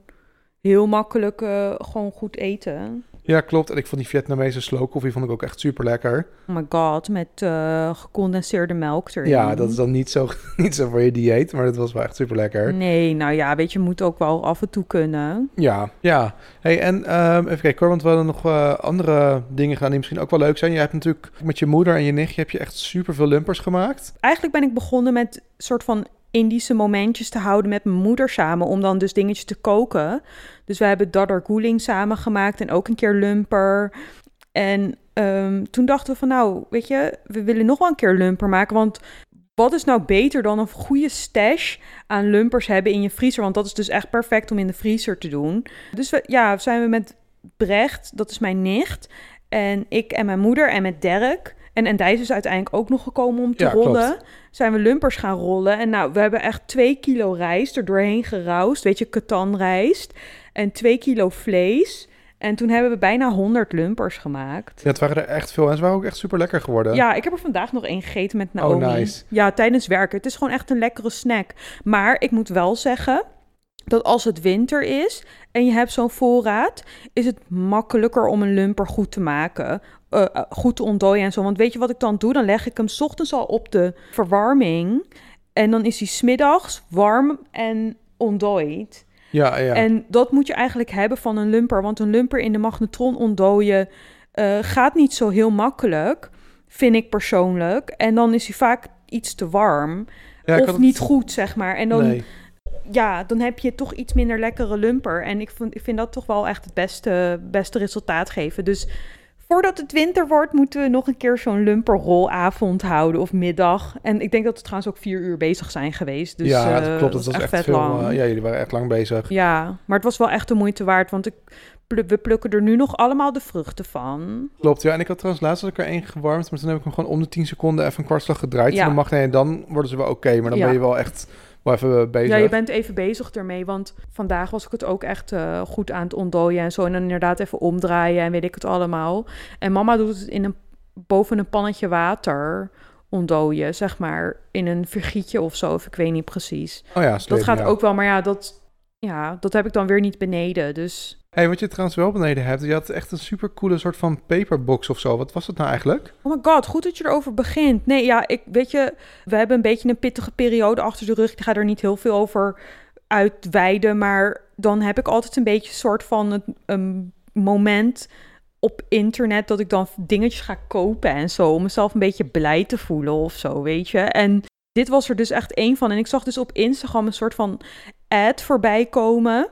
heel makkelijk eh, gewoon goed eten. Ja, klopt. En ik vond die Vietnamese slow koffie vond ik ook echt super lekker. Oh my god, met uh, gecondenseerde melk erin. Ja, dat is dan niet zo, niet zo voor je dieet, maar dat was wel echt super lekker. Nee, nou ja, weet je, moet ook wel af en toe kunnen. Ja, ja. Hey, en um, even kijken hoor, want we hadden nog uh, andere dingen gaan die misschien ook wel leuk zijn. Je hebt natuurlijk met je moeder en je nichtje heb je echt super veel lumpers gemaakt. Eigenlijk ben ik begonnen met soort van Indische momentjes te houden met mijn moeder samen. Om dan dus dingetjes te koken. Dus we hebben Dadar Guling samen gemaakt en ook een keer lumper. En um, toen dachten we van nou, weet je, we willen nog wel een keer lumper maken. Want wat is nou beter dan een goede stash aan lumpers hebben in je vriezer? Want dat is dus echt perfect om in de vriezer te doen. Dus we, ja, zijn we met Brecht, dat is mijn nicht. En ik en mijn moeder en met Dirk. En, en Dijs is uiteindelijk ook nog gekomen om te Ja, rollen. klopt. Zijn we lumpers gaan rollen. En nou, we hebben echt twee kilo rijst er doorheen geroust. Weet je, katanrijst. En twee kilo vlees. En toen hebben we bijna 100 lumpers gemaakt. Ja, het waren er echt veel en ze waren ook echt super lekker geworden. Ja, ik heb er vandaag nog één gegeten met Naomi. Oh, nice. Ja, tijdens werken. Het is gewoon echt een lekkere snack. Maar ik moet wel zeggen dat als het winter is en je hebt zo'n voorraad, is het makkelijker om een lumper goed te maken. eh, eh, goed te ontdooien en zo. Want weet je wat ik dan doe? Dan leg ik hem 's ochtends al op de verwarming. En dan is hij smiddags warm en ontdooid. Ja, ja. En dat moet je eigenlijk hebben van een lumper. Want een lumper in de magnetron ontdooien eh, gaat niet zo heel makkelijk, vind ik persoonlijk. En dan is hij vaak iets te warm. Ja, of het- niet goed, zeg maar. En dan, Nee. Ja, dan heb je toch iets minder lekkere lumper. En ik vind, ik vind dat toch wel echt het beste, beste resultaat geven. Dus voordat het winter wordt, moeten we nog een keer zo'n lumperrolavond houden of middag. En ik denk dat we trouwens ook vier uur bezig zijn geweest. Dus, ja, eh, dat klopt. Dat was echt, veel. lang. eh, ja, jullie waren echt lang bezig. Ja, maar het was wel echt de moeite waard, want ik, we plukken er nu nog allemaal de vruchten van. Klopt, ja. En ik had trouwens laatst had ik er één gewarmd, maar toen heb ik hem gewoon om de 10 seconden even een kwartslag gedraaid. Ja. En dan mag nee, en dan worden ze wel oké, maar dan Ja. ben je wel echt wel even eh, bezig. Ja, je bent even bezig ermee, want vandaag was ik het ook echt eh, goed aan het ontdooien en zo. En dan inderdaad even omdraaien en weet ik het allemaal. En mama doet het in een, boven een pannetje water ontdooien, zeg maar, in een vergietje of zo, of ik weet niet precies. Oh ja, dat gaat ja. ook wel, maar ja dat, ja, dat heb ik dan weer niet beneden, dus... Hey, wat je trouwens wel beneden hebt, je had echt een super coole soort van paperbox of zo. Wat was dat nou eigenlijk? Oh my god, goed dat je erover begint. Nee, ja, ik weet je, we hebben een beetje een pittige periode achter de rug. Ik ga er niet heel veel over uitweiden, maar dan heb ik altijd een beetje een soort van een moment op internet dat ik dan dingetjes ga kopen en zo, om mezelf een beetje blij te voelen of zo, weet je. En dit was er dus echt één van. En ik zag dus op Instagram een soort van ad voorbij komen.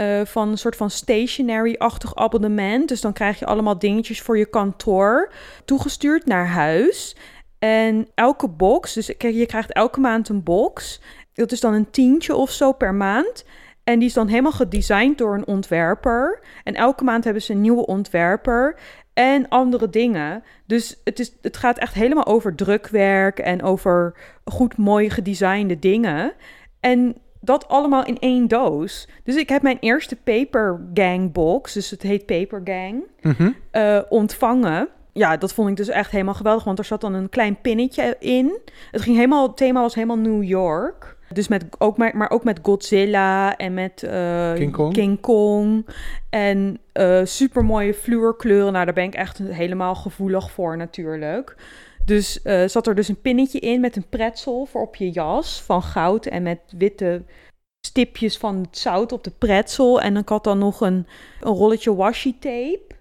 Eh, van een soort van stationary-achtig abonnement. Dus dan krijg je allemaal dingetjes voor je kantoor toegestuurd naar huis. En elke box, dus je krijgt elke maand een box. Dat is dan een tientje of zo per maand. En die is dan helemaal gedesigned door een ontwerper. En elke maand hebben ze een nieuwe ontwerper en andere dingen. Dus het, is, het gaat echt helemaal over drukwerk en over goed mooi gedesignde dingen. En dat allemaal in één doos. Dus ik heb mijn eerste Paper Gang box, dus het heet Paper Gang, Mhm. eh, ontvangen. Ja, dat vond ik dus echt helemaal geweldig, want er zat dan een klein pinnetje in. Het, ging helemaal, het thema was helemaal New York. Dus met, ook, maar, maar ook met Godzilla en met eh, King Kong. King Kong. En eh super mooie fluorkleuren. Nou, daar ben ik echt helemaal gevoelig voor natuurlijk. Dus eh, zat er dus een pinnetje in met een pretzel voor op je jas van goud en met witte stipjes van het zout op de pretzel. En ik had dan nog een, een rolletje washi tape.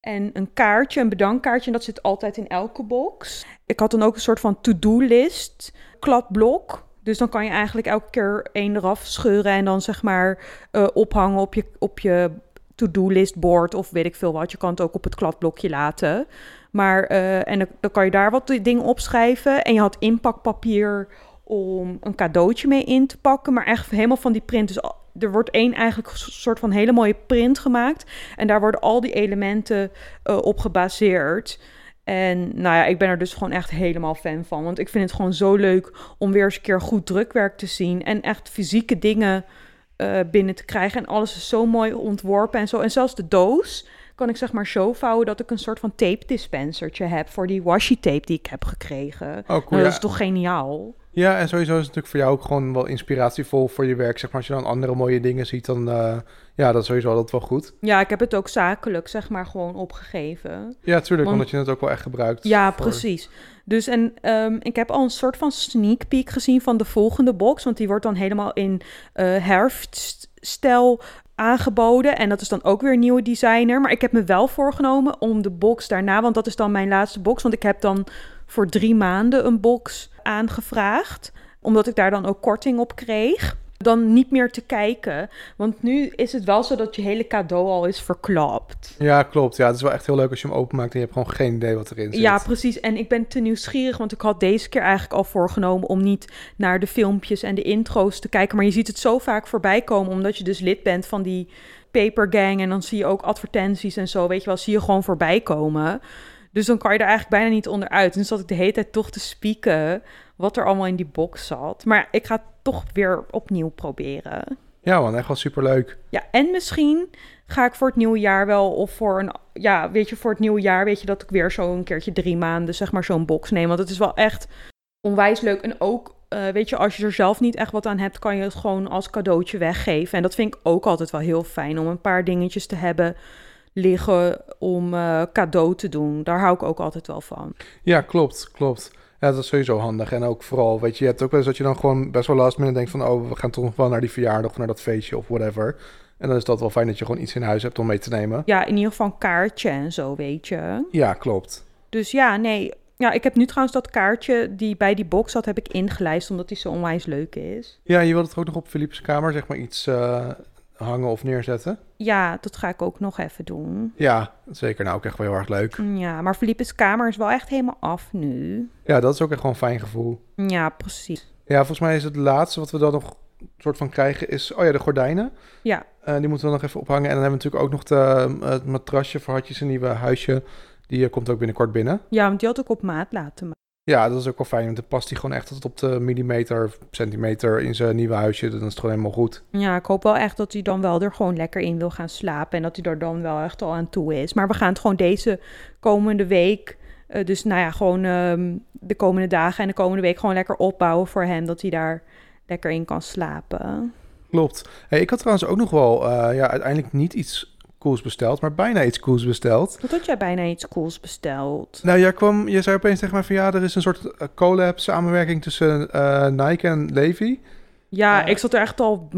En een kaartje, een bedankkaartje. En dat zit altijd in elke box. Ik had dan ook een soort van to-do-list, kladblok. Dus dan kan je eigenlijk elke keer één eraf scheuren en dan zeg maar eh, ophangen op je, op je to-do-list board of weet ik veel wat. Je kan het ook op het kladblokje laten. Maar, eh, en dan, dan kan je daar wat dingen opschrijven. En je had inpakpapier om een cadeautje mee in te pakken. Maar echt helemaal van die print. Dus er wordt één eigenlijk soort van hele mooie print gemaakt. En daar worden al die elementen eh, op gebaseerd. En nou ja, ik ben er dus gewoon echt helemaal fan van. Want ik vind het gewoon zo leuk om weer eens een keer goed drukwerk te zien. En echt fysieke dingen eh, binnen te krijgen. En alles is zo mooi ontworpen en zo. En zelfs de doos kan ik zeg maar zo vouwen dat ik een soort van tape dispensertje heb voor die washi tape die ik heb gekregen. Oh, cool. Nou, dat is toch geniaal? Ja, en sowieso is het natuurlijk voor jou ook gewoon wel inspiratievol voor je werk. Zeg maar, als je dan andere mooie dingen ziet, dan uh, ja, dat is sowieso altijd wel goed. Ja, ik heb het ook zakelijk, zeg maar, gewoon opgegeven. Ja, tuurlijk, Want, omdat je het ook wel echt gebruikt. Ja, precies. Dus en um, ik heb al een soort van sneak peek gezien van de volgende box. Want die wordt dan helemaal in uh, herfststijl aangeboden. En dat is dan ook weer een nieuwe designer. Maar ik heb me wel voorgenomen om de box daarna, want dat is dan mijn laatste box. Want ik heb dan voor drie maanden een box aangevraagd. Omdat ik daar dan ook korting op kreeg. Dan niet meer te kijken. Want nu is het wel zo dat je hele cadeau al is verklapt. Ja, klopt. Ja, het is wel echt heel leuk als je hem openmaakt en je hebt gewoon geen idee wat erin zit. Ja, precies. En ik ben te nieuwsgierig, want ik had deze keer eigenlijk al voorgenomen om niet naar de filmpjes en de intro's te kijken. Maar je ziet het zo vaak voorbij komen, omdat je dus lid bent van die Paper Gang. En dan zie je ook advertenties en zo, weet je wel, zie je gewoon voorbij komen. Dus dan kan je er eigenlijk bijna niet onderuit. En dus zat ik de hele tijd toch te spieken wat er allemaal in die box zat. Maar ik ga het toch weer opnieuw proberen. Ja man, echt wel superleuk. Ja, en misschien ga ik voor het nieuwe jaar wel... of voor een... ja, weet je, voor het nieuwe jaar weet je dat ik weer zo'n keertje drie maanden... zeg maar zo'n box neem. Want het is wel echt onwijs leuk. En ook, uh, weet je, als je er zelf niet echt wat aan hebt... kan je het gewoon als cadeautje weggeven. En dat vind ik ook altijd wel heel fijn... om een paar dingetjes te hebben liggen om uh, cadeau te doen. Daar hou ik ook altijd wel van. Ja, klopt, klopt. Ja, dat is sowieso handig. En ook vooral, weet je, je hebt ook wel eens dat je dan gewoon best wel last minute denkt van... oh, we gaan toch nog wel naar die verjaardag of naar dat feestje of whatever. En dan is dat wel fijn dat je gewoon iets in huis hebt om mee te nemen. Ja, in ieder geval een kaartje en zo, weet je. Ja, klopt. Dus ja, nee. Ja, ik heb nu trouwens dat kaartje die bij die box zat, heb ik ingelijst, omdat die zo onwijs leuk is. Ja, je wilt het ook nog op Philips kamer, zeg maar, iets... Uh hangen of neerzetten? Ja, dat ga ik ook nog even doen. Ja, zeker. Nou, ook echt wel heel erg leuk. Ja, maar Philippe's kamer is wel echt helemaal af nu. Ja, dat is ook echt gewoon een fijn gevoel. Ja, precies. Ja, volgens mij is het laatste wat we dan nog soort van krijgen is... Oh ja, de gordijnen. Ja. Uh, die moeten we nog even ophangen. En dan hebben we natuurlijk ook nog de, uh, het matrasje voor Hartjes een nieuwe huisje. Die uh, komt ook binnenkort binnen. Ja, want die had ik op maat laten maken. Ja, dat is ook wel fijn, want dan past hij gewoon echt tot op de millimeter, centimeter in zijn nieuwe huisje. Dan is het gewoon helemaal goed. Ja, ik hoop wel echt dat hij dan wel er gewoon lekker in wil gaan slapen en dat hij er dan wel echt al aan toe is. Maar we gaan het gewoon deze komende week, uh, dus nou ja, gewoon um, de komende dagen en de komende week gewoon lekker opbouwen voor hem, dat hij daar lekker in kan slapen. Klopt. Hey, ik had trouwens ook nog wel, uh, ja, uiteindelijk niet iets cools besteld, maar bijna iets cools besteld. Wat had jij bijna iets cools besteld? Nou, jij kwam, je zei opeens tegen mij van ja, er is een soort uh, collab samenwerking tussen uh, Nike en Levi. Ja, uh, ik zat er echt al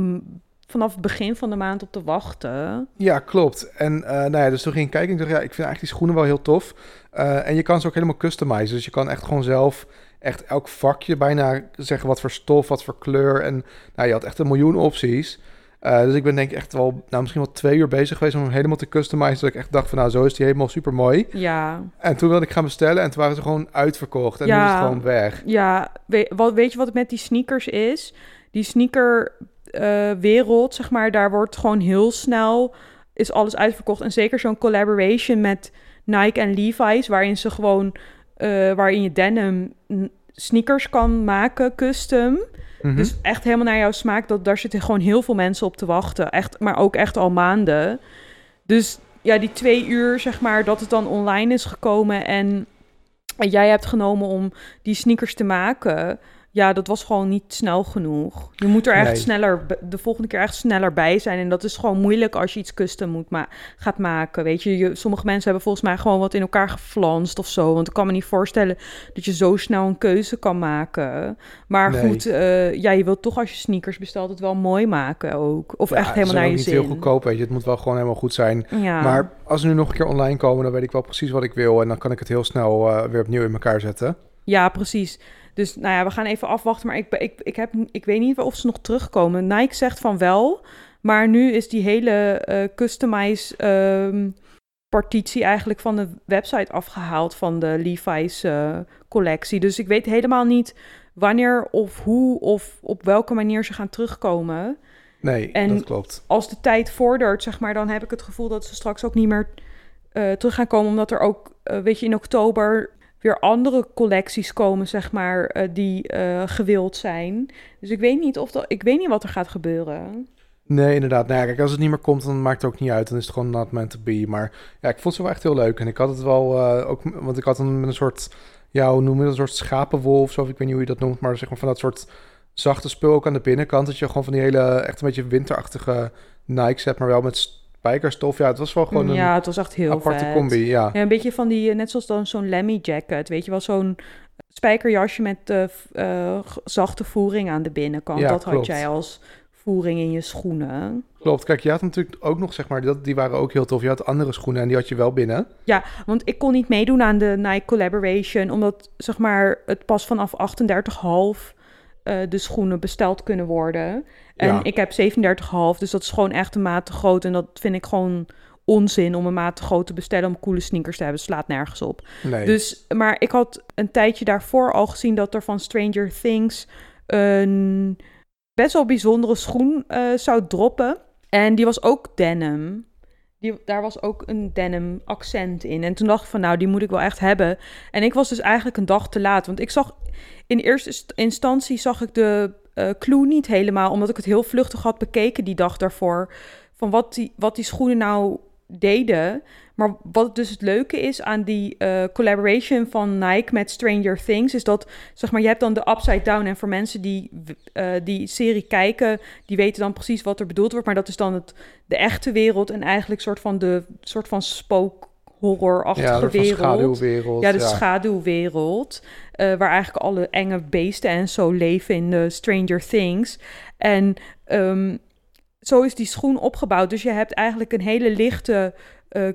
vanaf het begin van de maand op te wachten. Ja, klopt. En nou ja, dus toen ging ik kijken en ik dacht, ja, ik vind eigenlijk die schoenen wel heel tof. en je kan ze ook helemaal customizen, dus je kan echt gewoon zelf echt elk vakje bijna zeggen wat voor stof, wat voor kleur. En nou, je had echt een miljoen opties. Uh, dus ik ben denk ik echt wel, nou misschien wel twee uur bezig geweest om hem helemaal te customizen. Dat ik echt dacht van nou, zo is die helemaal super mooi. Ja. En toen wilde ik gaan bestellen en toen waren ze gewoon uitverkocht. En ja. nu is het gewoon weg. Ja, weet, wat, weet je wat het met die sneakers is? Die sneaker uh, wereld, zeg maar, daar wordt gewoon heel snel, is alles uitverkocht. En zeker zo'n collaboration met Nike en Levi's, waarin ze gewoon, uh, waarin je denim sneakers kan maken, custom. Mm-hmm. Dus echt helemaal naar jouw smaak. Dat, daar zitten gewoon heel veel mensen op te wachten. Echt, maar ook echt al maanden. Dus ja, die twee uur, zeg maar, dat het dan online is gekomen en jij hebt genomen om die sneakers te maken ja, dat was gewoon niet snel genoeg. Je moet er echt nee. sneller, de volgende keer echt sneller bij zijn. En dat is gewoon moeilijk als je iets custom moet ma gaat maken. Weet je, je, sommige mensen hebben volgens mij gewoon wat in elkaar geflanst of zo. Want ik kan me niet voorstellen dat je zo snel een keuze kan maken. Maar nee. goed, uh, ja, je wilt toch als je sneakers bestelt het wel mooi maken ook. Of ja, echt helemaal naar je niet zin. heel goedkoop, weet je. Het moet wel gewoon helemaal goed zijn. Ja. Maar als ze nu nog een keer online komen, dan weet ik wel precies wat ik wil. En dan kan ik het heel snel uh, weer opnieuw in elkaar zetten. Ja, precies. Dus nou ja, we gaan even afwachten. Maar ik, ik, ik, heb, ik weet niet of ze nog terugkomen. Nike zegt van wel. Maar nu is die hele uh, customize um, partitie eigenlijk van de website afgehaald van de Levi's uh, collectie. Dus ik weet helemaal niet wanneer of hoe of op welke manier ze gaan terugkomen. Nee, en dat klopt. Als de tijd vordert, zeg maar, dan heb ik het gevoel dat ze straks ook niet meer uh, terug gaan komen. Omdat er ook, uh, weet je, in oktober weer andere collecties komen, zeg maar, uh, die uh, gewild zijn. Dus ik weet niet of dat, ik weet niet wat er gaat gebeuren. Nee, inderdaad. Nou ja, kijk, als het niet meer komt, dan maakt het ook niet uit. Dan is het gewoon not meant to be. Maar ja, ik vond ze wel echt heel leuk. En ik had het wel uh, ook, want ik had met een soort ja, hoe noem je dat, een soort schapenwol of zo, ik weet niet hoe je dat noemt, maar zeg maar van dat soort zachte spul ook aan de binnenkant, dat je gewoon van die hele, echt een beetje winterachtige Nikes hebt, maar wel met spijkerstof. Ja, het was wel gewoon een ja, het was echt heel aparte vet. combi, ja. Ja, een beetje van die, eh, net zoals dan zo'n Lemmy jacket, weet je wel, zo'n spijkerjasje met g- zachte voering aan de binnenkant. Ja, dat had jij als voering in je schoenen. Klopt. Kijk, je had natuurlijk ook nog, zeg maar, dat, die waren ook heel tof. Je had andere schoenen en die had je wel binnen. Want ik kon niet meedoen aan de Nike Collaboration, omdat zeg maar het pas vanaf 38,5 eh de schoenen besteld kunnen worden. En Ja. ik heb 37,5, dus dat is gewoon echt een maat te groot. En dat vind ik gewoon onzin om een maat te groot te bestellen om coole sneakers te hebben. Slaat nergens op. Nee. Dus, maar ik had een tijdje daarvoor al gezien dat er van Stranger Things een best wel bijzondere schoen eh, zou droppen. En die was ook denim. Die, daar was ook een denim accent in. En toen dacht ik van, nou, die moet ik wel echt hebben. En ik was dus eigenlijk een dag te laat. Want ik zag, in eerste inst- instantie zag ik de eh, clue niet helemaal. Omdat ik het heel vluchtig had bekeken die dag daarvoor. Van wat die, wat die schoenen nou deden. Maar wat dus het leuke is aan die eh, collaboration van Nike met Stranger Things, is dat zeg maar je hebt dan de upside down en voor mensen die eh, die serie kijken, die weten dan precies wat er bedoeld wordt, maar dat is dan het de echte wereld en eigenlijk soort van de soort van spook horror-achtige ja, wereld. schaduwwereld. Ja, de schaduwwereld. eh, waar eigenlijk alle enge beesten en zo leven in de Stranger Things. En ehm, zo is die schoen opgebouwd. Dus je hebt eigenlijk een hele lichte eh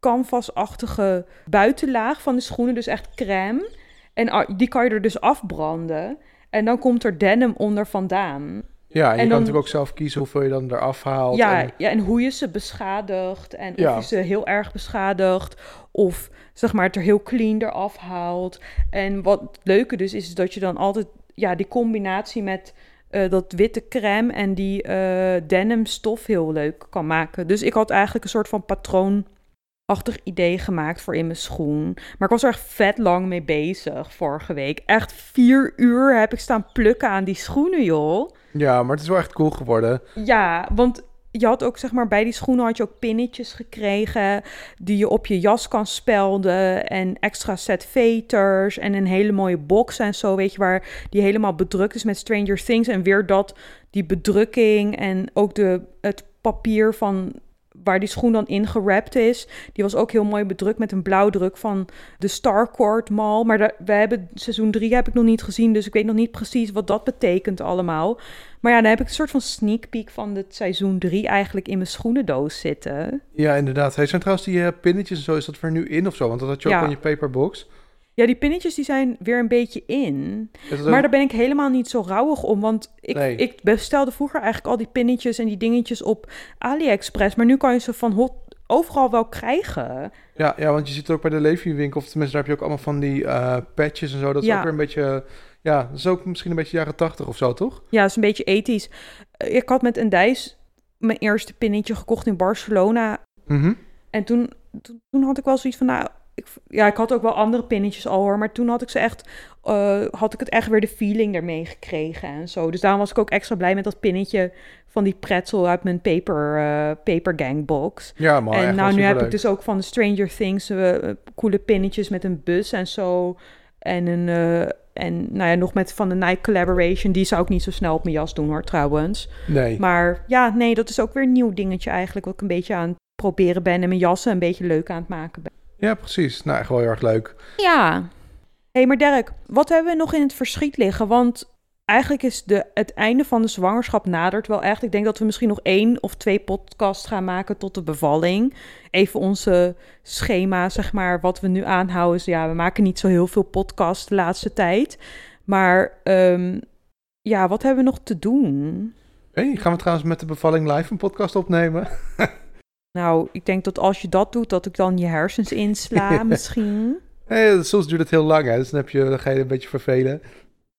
canvasachtige buitenlaag van de schoenen. Dus echt crème. En die kan je er dus afbranden. En dan komt er denim onder vandaan. Ja, en, je kan natuurlijk ook zelf kiezen hoeveel je dan eraf haalt. Ja, en- ja, en hoe je ze beschadigt. En Ja. of je ze heel erg beschadigt. Of zeg maar het er heel clean eraf haalt. En wat het leuke dus is, is dat je dan altijd ja, die combinatie met eh, dat witte crème en die eh, denim stof heel leuk kan maken. Dus ik had eigenlijk een soort van patroonachtig idee gemaakt voor in mijn schoen. Maar ik was er echt vet lang mee bezig vorige week. Echt vier uur heb ik staan plukken aan die schoenen, joh. ja, maar het is wel echt cool geworden. Ja, want je had ook, zeg maar, bij die schoenen had je ook pinnetjes gekregen die je op je jas kan spelden en extra set veters en een hele mooie box en zo, weet je, waar die helemaal bedrukt is met Stranger Things en weer dat, die bedrukking en ook de, het papier van waar die schoen dan in gerapt is, die was ook heel mooi bedrukt met een blauwdruk van de Starcourt Mall, maar daar, we hebben seizoen 3 heb ik nog niet gezien, dus ik weet nog niet precies wat dat betekent allemaal. Maar ja, dan heb ik een soort van sneak peek van het seizoen 3 eigenlijk in mijn schoenendoos zitten. Ja, inderdaad. Hey, zijn trouwens die eh, pinnetjes en zo, is dat er nu in of zo? Want dat had je ook Ja. in je paperbox. Ja, die pinnetjes die zijn weer een beetje in. Maar daar ben ik helemaal niet zo rauwig om. Want ik, Nee. ik bestelde vroeger eigenlijk al die pinnetjes en die dingetjes op AliExpress. Maar nu kan je ze van hot overal wel krijgen. Ja, ja, want je ziet ook bij de Levi-winkel, of tenminste daar heb je ook allemaal van die eh, patches en zo. Dat is Ja. ook weer een beetje, ja, dat is ook misschien een beetje jaren tachtig of zo, toch? Ja, dat is een beetje ethisch. Eh, Ik had met een Dijs mijn eerste pinnetje gekocht in Barcelona. Mhm. En toen, toen, toen had ik wel zoiets van, nou, ik, ja, ik had ook wel andere pinnetjes al hoor, maar toen had ik ze echt, eh, had ik het echt weer de feeling ermee gekregen en zo. Dus daarom was ik ook extra blij met dat pinnetje van die pretzel uit mijn paper, eh paper gang box. Ja, maar en nou, nu heb ik dus ook van de Stranger Things eh, coole pinnetjes met een bus en zo. En een, en nou ja, nog met van de Nike Collaboration, die zou ik niet zo snel op mijn jas doen hoor, trouwens. Nee, Maar ja, nee, dat is ook weer een nieuw dingetje eigenlijk, wat ik een beetje aan het proberen ben en mijn jassen een beetje leuk aan het maken ben. Ja, precies. Nou, echt wel heel erg leuk. Ja. Hé, hey, maar Dirk, wat hebben we nog in het verschiet liggen? Want eigenlijk is de, het einde van de zwangerschap nadert wel echt. Ik denk dat we misschien nog één of twee podcasts gaan maken tot de bevalling. Even onze schema, zeg maar, wat we nu aanhouden. is, ja, we maken niet zo heel veel podcasts de laatste tijd. Maar ehm, ja, wat hebben we nog te doen? Hey, gaan we trouwens met de bevalling live een podcast opnemen? Nou, ik denk dat als je dat doet, dat ik dan je hersens insla misschien. Soms duurt het heel lang, hè? Dus dan, heb je, dan ga je een beetje vervelen.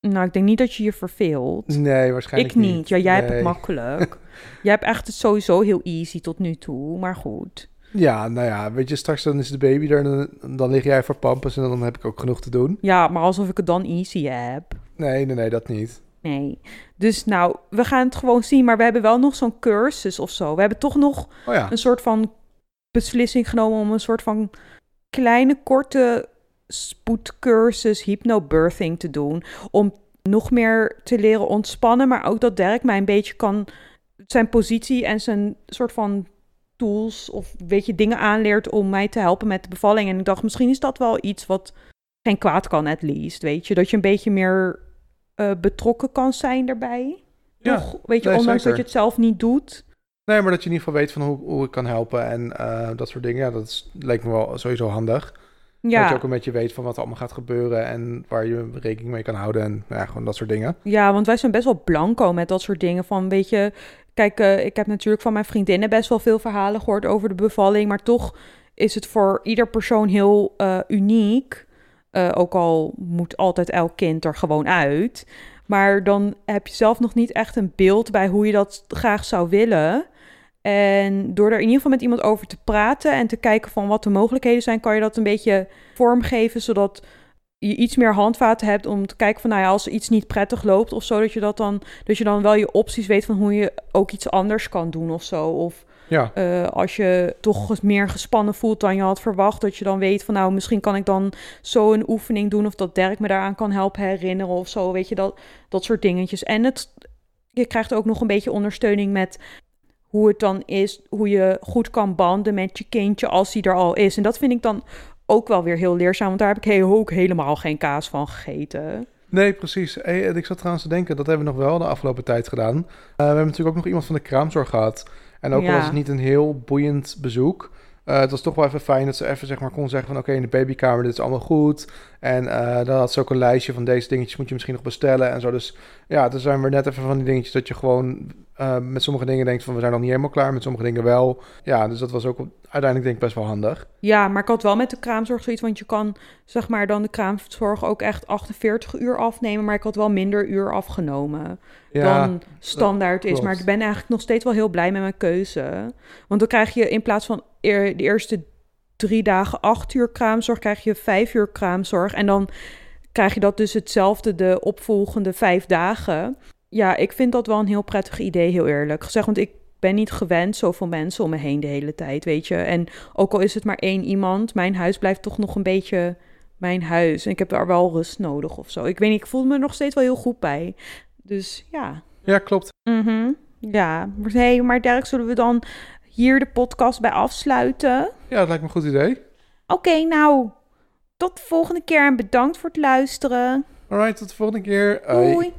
Nou, ik denk niet dat je je verveelt. Nee, waarschijnlijk Ik niet. Ja, jij hebt het makkelijk. jij hebt echt het sowieso heel easy tot nu toe. Maar goed. Ja, nou ja, weet je, straks dan is de baby er en dan, dan lig jij voor pampers en dan heb ik ook genoeg te doen. Ja, maar alsof ik het dan easy heb. Nee, nee, nee, dat niet. Nee. Dus nou, we gaan het gewoon zien. Maar we hebben wel nog zo'n cursus of zo. We hebben toch nog Oh ja, een soort van beslissing genomen om een soort van kleine, korte spoedcursus hypnobirthing te doen. Om nog meer te leren ontspannen. Maar ook dat Dirk mij een beetje kan zijn positie en zijn soort van tools of weet je dingen aanleert om mij te helpen met de bevalling. En ik dacht, misschien is dat wel iets wat geen kwaad kan, at least. Weet je, dat je een beetje meer uh, betrokken kan zijn daarbij. Ja, Toch, weet je, ondanks dat je het zelf niet doet. Nee, maar dat je in ieder geval weet van hoe, hoe ik kan helpen en uh, dat soort dingen. Ja, dat is, lijkt me wel sowieso handig. Ja. Dat je ook een beetje weet van wat er allemaal gaat gebeuren en waar je rekening mee kan houden en ja, gewoon dat soort dingen. Ja, want wij zijn best wel blanco met dat soort dingen. Van weet je, kijk, uh, ik heb natuurlijk van mijn vriendinnen best wel veel verhalen gehoord over de bevalling, maar toch is het voor ieder persoon heel uh, uniek. Uh, ook al moet altijd elk kind er gewoon uit. Maar dan heb je zelf nog niet echt een beeld bij hoe je dat graag zou willen. En door er in ieder geval met iemand over te praten en te kijken van wat de mogelijkheden zijn, kan je dat een beetje vormgeven, zodat je iets meer handvaten hebt om te kijken van, nou ja, als iets niet prettig loopt of zo, dat je dat dan, dat je dan wel je opties weet van hoe je ook iets anders kan doen of zo. Of ja. Uh, als je toch meer gespannen voelt dan je had verwacht, dat je dan weet van, nou, misschien kan ik dan zo een oefening doen of dat Dirk me daaraan kan helpen herinneren of zo, weet je, dat, dat soort dingetjes. En het, je krijgt ook nog een beetje ondersteuning met hoe het dan is, hoe je goed kan banden met je kindje als hij er al is. En dat vind ik dan ook wel weer heel leerzaam, want daar heb ik ook helemaal geen kaas van gegeten. Nee, precies. Hey, ik zat trouwens te denken, dat hebben we nog wel de afgelopen tijd gedaan. Uh, we hebben natuurlijk ook nog iemand van de kraamzorg gehad. En ook al was het niet een heel boeiend bezoek, uh, het was toch wel even fijn dat ze even zeg maar kon zeggen van oké, in de babykamer dit is allemaal goed. En uh, dan had ze ook een lijstje van deze dingetjes moet je misschien nog bestellen en zo. Dus ja, er zijn we net even van die dingetjes dat je gewoon uh, met sommige dingen denkt van we zijn nog niet helemaal klaar, met sommige dingen wel. Ja, dus dat was ook uiteindelijk denk ik best wel handig. Ja, maar ik had wel met de kraamzorg zoiets, want je kan zeg maar dan de kraamzorg ook echt 48 uur afnemen, maar ik had wel minder uur afgenomen ja, dan standaard is. Maar ik ben eigenlijk nog steeds wel heel blij met mijn keuze. Want dan krijg je in plaats van de eerste drie dagen acht uur kraamzorg, krijg je vijf uur kraamzorg. En dan krijg je dat dus hetzelfde de opvolgende vijf dagen. Ja, ik vind dat wel een heel prettig idee, heel eerlijk gezegd. Want ik ben niet gewend zoveel mensen om me heen de hele tijd, weet je. En ook al is het maar één iemand, mijn huis blijft toch nog een beetje mijn huis. En ik heb daar wel rust nodig of zo. Ik weet niet, ik voel me nog steeds wel heel goed bij. Dus ja. Ja, klopt. Mm Ja, maar, hey, maar Dirk, zullen we dan hier de podcast bij afsluiten? Ja, dat lijkt me een goed idee. Oké, nou, tot de volgende keer en bedankt voor het luisteren. Alright, tot de volgende keer. Doei.